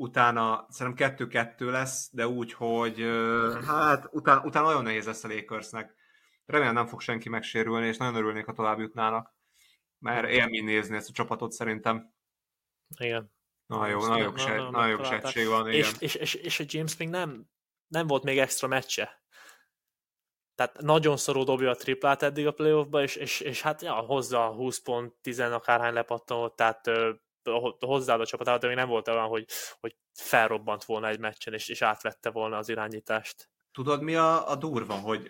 utána szerintem 2-2 lesz, de úgy, hogy hát utána, utána nagyon nehéz lesz a Lakersnek. Remélem nem fog senki megsérülni, és nagyon örülnék, ha tovább jutnának. Mert élmény nézni ezt a csapatot szerintem. Igen. Nagyon jó, nagyon jó, se, nagyon jó sejtség van. Igen. És, és, és, és a James még nem, nem volt még extra meccse. Tehát nagyon szorú dobja a triplát eddig a playoffba, és, és, és hát ja, hozza 20 pont, 10 akárhány lepattanót, tehát hozzáad a csapatát, de még nem volt olyan, hogy, hogy felrobbant volna egy meccsen, és, és átvette volna az irányítást. Tudod, mi a, a durva, hogy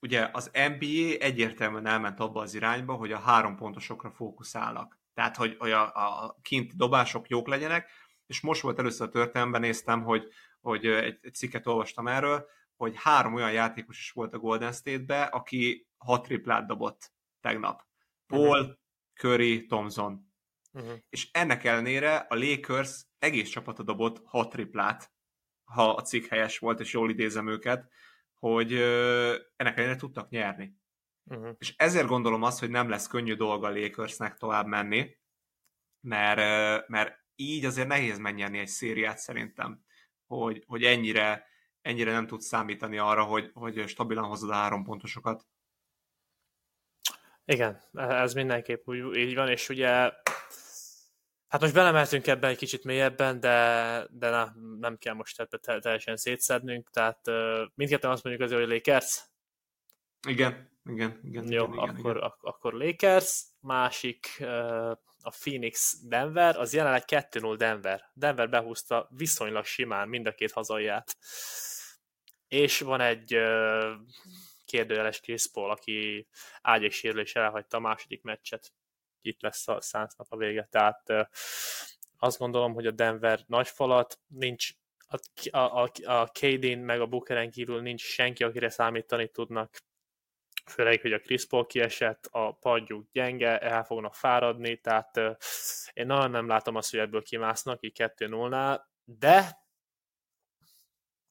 ugye az NBA egyértelműen elment abba az irányba, hogy a három pontosokra fókuszálnak. Tehát, hogy, hogy a, a kint dobások jók legyenek, és most volt először a történelemben néztem, hogy, hogy egy, egy cikket olvastam erről, hogy három olyan játékos is volt a Golden State-be, aki hat triplát dobott tegnap. Paul, uh-huh. Curry, Thompson. Uh-huh. És ennek ellenére a Lakers egész csapata dobott hat triplát, ha a cikk helyes volt, és jól idézem őket, hogy ennek ellenére tudtak nyerni. Uh-huh. És ezért gondolom azt, hogy nem lesz könnyű dolga a Lakersnek tovább menni, mert, mert így azért nehéz megnyerni egy szériát szerintem, hogy, hogy ennyire, ennyire nem tudsz számítani arra, hogy, hogy stabilan hozod a három pontosokat. Igen, ez mindenképp úgy így van, és ugye Hát most belemeltünk ebben egy kicsit mélyebben, de, de na, nem kell most ebbe teljesen szétszednünk, tehát uh, mindketten azt mondjuk azért, hogy Lakers. Igen, igen, igen. Jó, igen, akkor, igen. Ak- akkor Lakers, másik uh, a Phoenix Denver, az jelenleg 2-0 Denver. Denver behúzta viszonylag simán mind a két hazaiát. És van egy uh, kérdőjeles Chris Paul, aki ágyéksérülés elhagyta a második meccset itt lesz a szánsznak a vége. Tehát azt gondolom, hogy a Denver nagy falat, nincs a, a, a, Kadin meg a Bookeren kívül nincs senki, akire számítani tudnak, főleg, hogy a Chris Paul kiesett, a padjuk gyenge, el fognak fáradni, tehát én nagyon nem látom azt, hogy ebből kimásznak, így 2-0-nál, de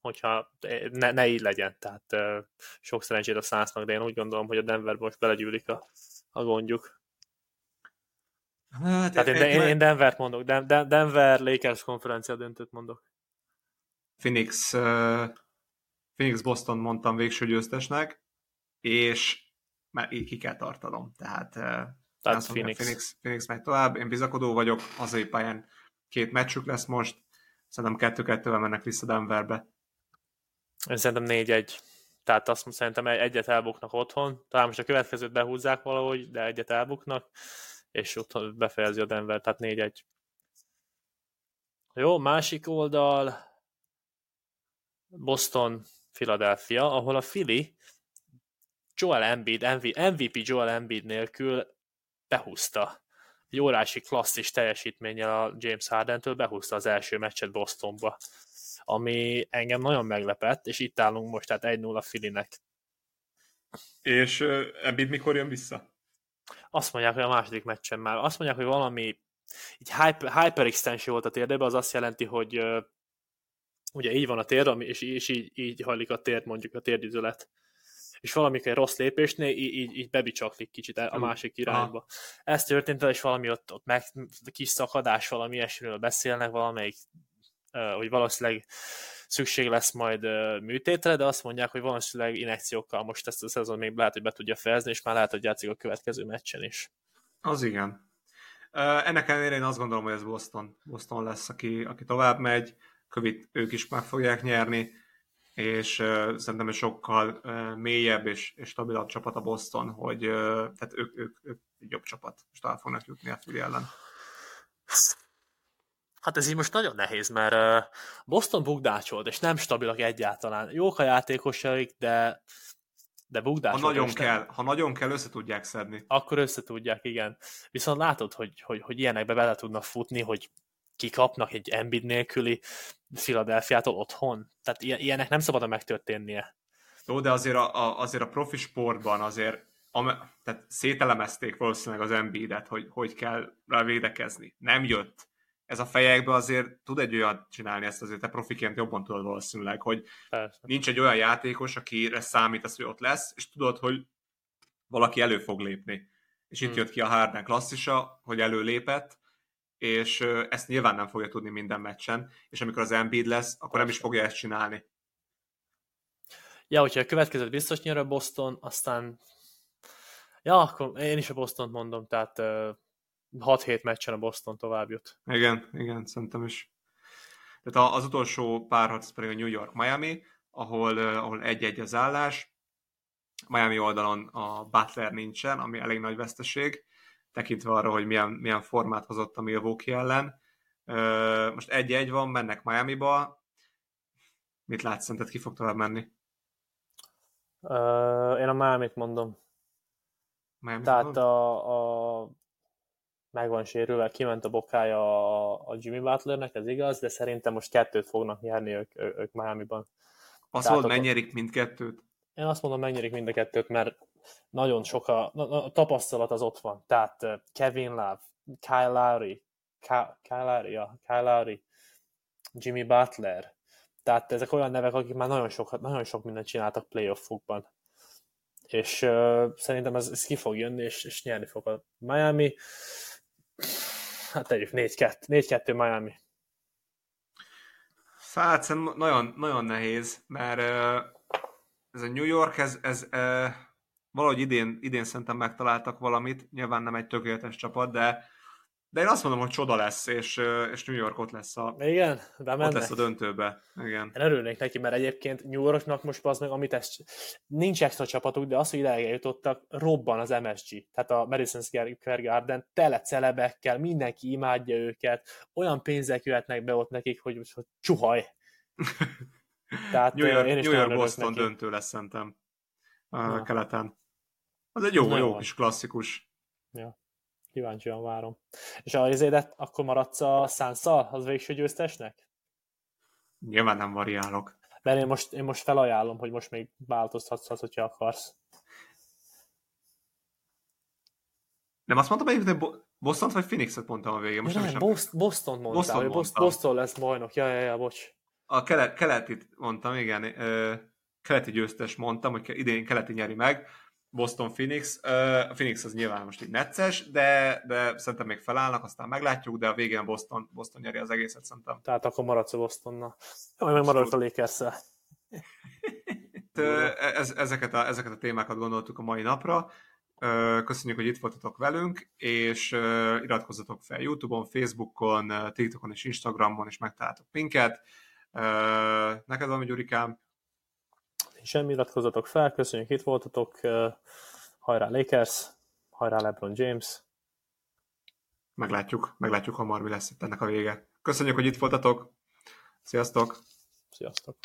hogyha ne, ne így legyen, tehát sok szerencsét a szánsznak, de én úgy gondolom, hogy a Denver most belegyűlik a, a gondjuk. Hát, Tehát én, én, én Denvert mondok, Denver Lakers konferencia döntőt mondok. Phoenix, uh, Phoenix Boston mondtam végső győztesnek, és már így ki kell tartanom. Tehát, uh, Tehát Phoenix. Phoenix. Phoenix megy tovább, én bizakodó vagyok, hazai pályán két meccsük lesz most, szerintem kettő-kettővel mennek vissza Denverbe. Én szerintem 4-1. Tehát azt szerintem egyet elbuknak otthon, talán most a következőt behúzzák valahogy, de egyet elbuknak és ott befejezi a Denver, tehát 4-1. Jó, másik oldal Boston, Philadelphia, ahol a Philly Joel Embiid, MVP Joel Embiid nélkül behúzta. Egy órási klasszis teljesítménnyel a James Harden-től behúzta az első meccset Bostonba, ami engem nagyon meglepett, és itt állunk most, tehát 1-0 a Phillynek. És uh, Embiid mikor jön vissza? Azt mondják, hogy a második meccsen már. Azt mondják, hogy valami így hyper, hyperextension volt a térdében, az azt jelenti, hogy uh, ugye így van a tér, és, és így, így hajlik a tér, mondjuk a térdüzület. És valamikor egy rossz lépésnél így, így, így bebicsaklik kicsit a másik irányba. Aha. Ez történt és valami ott, ott meg, kis szakadás, valami ilyesmiről beszélnek, valamelyik, hogy valószínűleg szükség lesz majd műtétre, de azt mondják, hogy valószínűleg inekciókkal most ezt a szezon még lehet, hogy be tudja fejezni, és már lehet, hogy játszik a következő meccsen is. Az igen. Ennek ellenére én azt gondolom, hogy ez Boston, Boston lesz, aki, aki tovább megy, kövit ők is meg fogják nyerni, és uh, szerintem egy sokkal uh, mélyebb és, és stabilabb csapat a Boston, hogy uh, tehát ők, ők, ők egy jobb csapat, és talán fognak jutni a Philly ellen. Hát ez így most nagyon nehéz, mert Boston bukdácsolt, és nem stabilak egyáltalán. Jók a játékosaik, de de bukdácsolt. Ha nagyon kell, nem... ha nagyon kell, össze tudják szedni. Akkor össze tudják, igen. Viszont látod, hogy, hogy, hogy ilyenekbe bele tudnak futni, hogy kikapnak egy Embiid nélküli Philadelphia-tól otthon. Tehát ilyenek nem szabad megtörténnie. Jó, de azért a, a, azért a profi sportban azért am, tehát szételemezték valószínűleg az Embiidet, hogy hogy kell rá védekezni. Nem jött. Ez a fejekbe azért tud egy olyan csinálni ezt azért te profiként jobban tudod valószínűleg, hogy Persze. nincs egy olyan játékos, akire számítasz, hogy ott lesz, és tudod, hogy valaki elő fog lépni. És itt hmm. jött ki a Harden klasszisa, hogy előlépett, és ezt nyilván nem fogja tudni minden meccsen, és amikor az Embiid lesz, akkor nem is fogja ezt csinálni. Ja, hogyha a következőt biztos nyer a Boston, aztán ja, akkor én is a Boston mondom, tehát 6-7 meccsen a Boston tovább jut. Igen, igen, szerintem is. Tehát az utolsó párharc pedig a New York-Miami, ahol, ahol egy-egy az állás. Miami oldalon a Butler nincsen, ami elég nagy veszteség, tekintve arra, hogy milyen, milyen formát hozott a Milwaukee ellen. Most egy-egy van, mennek Miami-ba. Mit látsz, szerinted ki fog tovább menni? Uh, én a Miami-t mondom. Miami Tehát mondom? a, a meg van sérülve, kiment a bokája a, a Jimmy Butlernek, ez igaz, de szerintem most kettőt fognak nyerni ők, ők Miami-ban. Azt mondod, megnyerik mindkettőt? Én azt mondom, megnyerik mind a kettőt, mert nagyon sok a, a tapasztalat az ott van. Tehát Kevin Love, Kyle Lowry, Kyle, Kyle Lowry, ja, Kyle Lowry, Jimmy Butler. Tehát ezek olyan nevek, akik már nagyon sok, nagyon sok mindent csináltak playoffukban. És uh, szerintem ez, ez ki fog jönni, és, és nyerni fog a Miami. Hát tegyük 4-2. 4-2 Miami. Hát nagyon, nagyon nehéz, mert ez a New York, ez, ez valahogy idén, idén szerintem megtaláltak valamit, nyilván nem egy tökéletes csapat, de, de én azt mondom, hogy csoda lesz, és, és New York ott lesz a, Igen, ott lesz a döntőbe. Igen. Én örülnék neki, mert egyébként New Yorknak most az meg, amit ezt, nincs extra csapatuk, de az, hogy ide jutottak, robban az MSG, tehát a Madison Square Garden, tele celebekkel, mindenki imádja őket, olyan pénzek jöhetnek be ott nekik, hogy, hogy csuhaj. Tehát New York, New York Boston döntő lesz szerintem a keleten. Az egy jó, jó, jó kis klasszikus. Ja, kíváncsian várom. És a izédet akkor maradsz a Sansa az végső győztesnek? Nyilván nem variálok. Mert én most, én most felajánlom, hogy most még változtatsz, hogyha akarsz. Nem azt mondtam, hogy Boston vagy Phoenixet mondtam a végén. Most nem, nem Boston, Boston mondtál, Boston, hogy Boston, Boston lesz bajnok. Ja, ja, ja, bocs. A kelet, keletit mondtam, igen. keleti győztes mondtam, hogy idén keleti nyeri meg. Boston Phoenix. A Phoenix az nyilván most így necces, de, de szerintem még felállnak, aztán meglátjuk, de a végén Boston, Boston nyeri az egészet szerintem. Tehát akkor maradsz a Bostonnal. Jó, meg maradsz a lakers ez, ezeket, a, ezeket a témákat gondoltuk a mai napra. Köszönjük, hogy itt voltatok velünk, és iratkozzatok fel YouTube-on, Facebookon, TikTokon és Instagramon, és megtaláltok minket. Neked valami, Gyurikám? Semmi, iratkozzatok fel, köszönjük, itt voltatok. Hajrá Lakers, hajrá LeBron James. Meglátjuk, meglátjuk hamar, mi lesz itt ennek a vége. Köszönjük, hogy itt voltatok. Sziasztok! Sziasztok!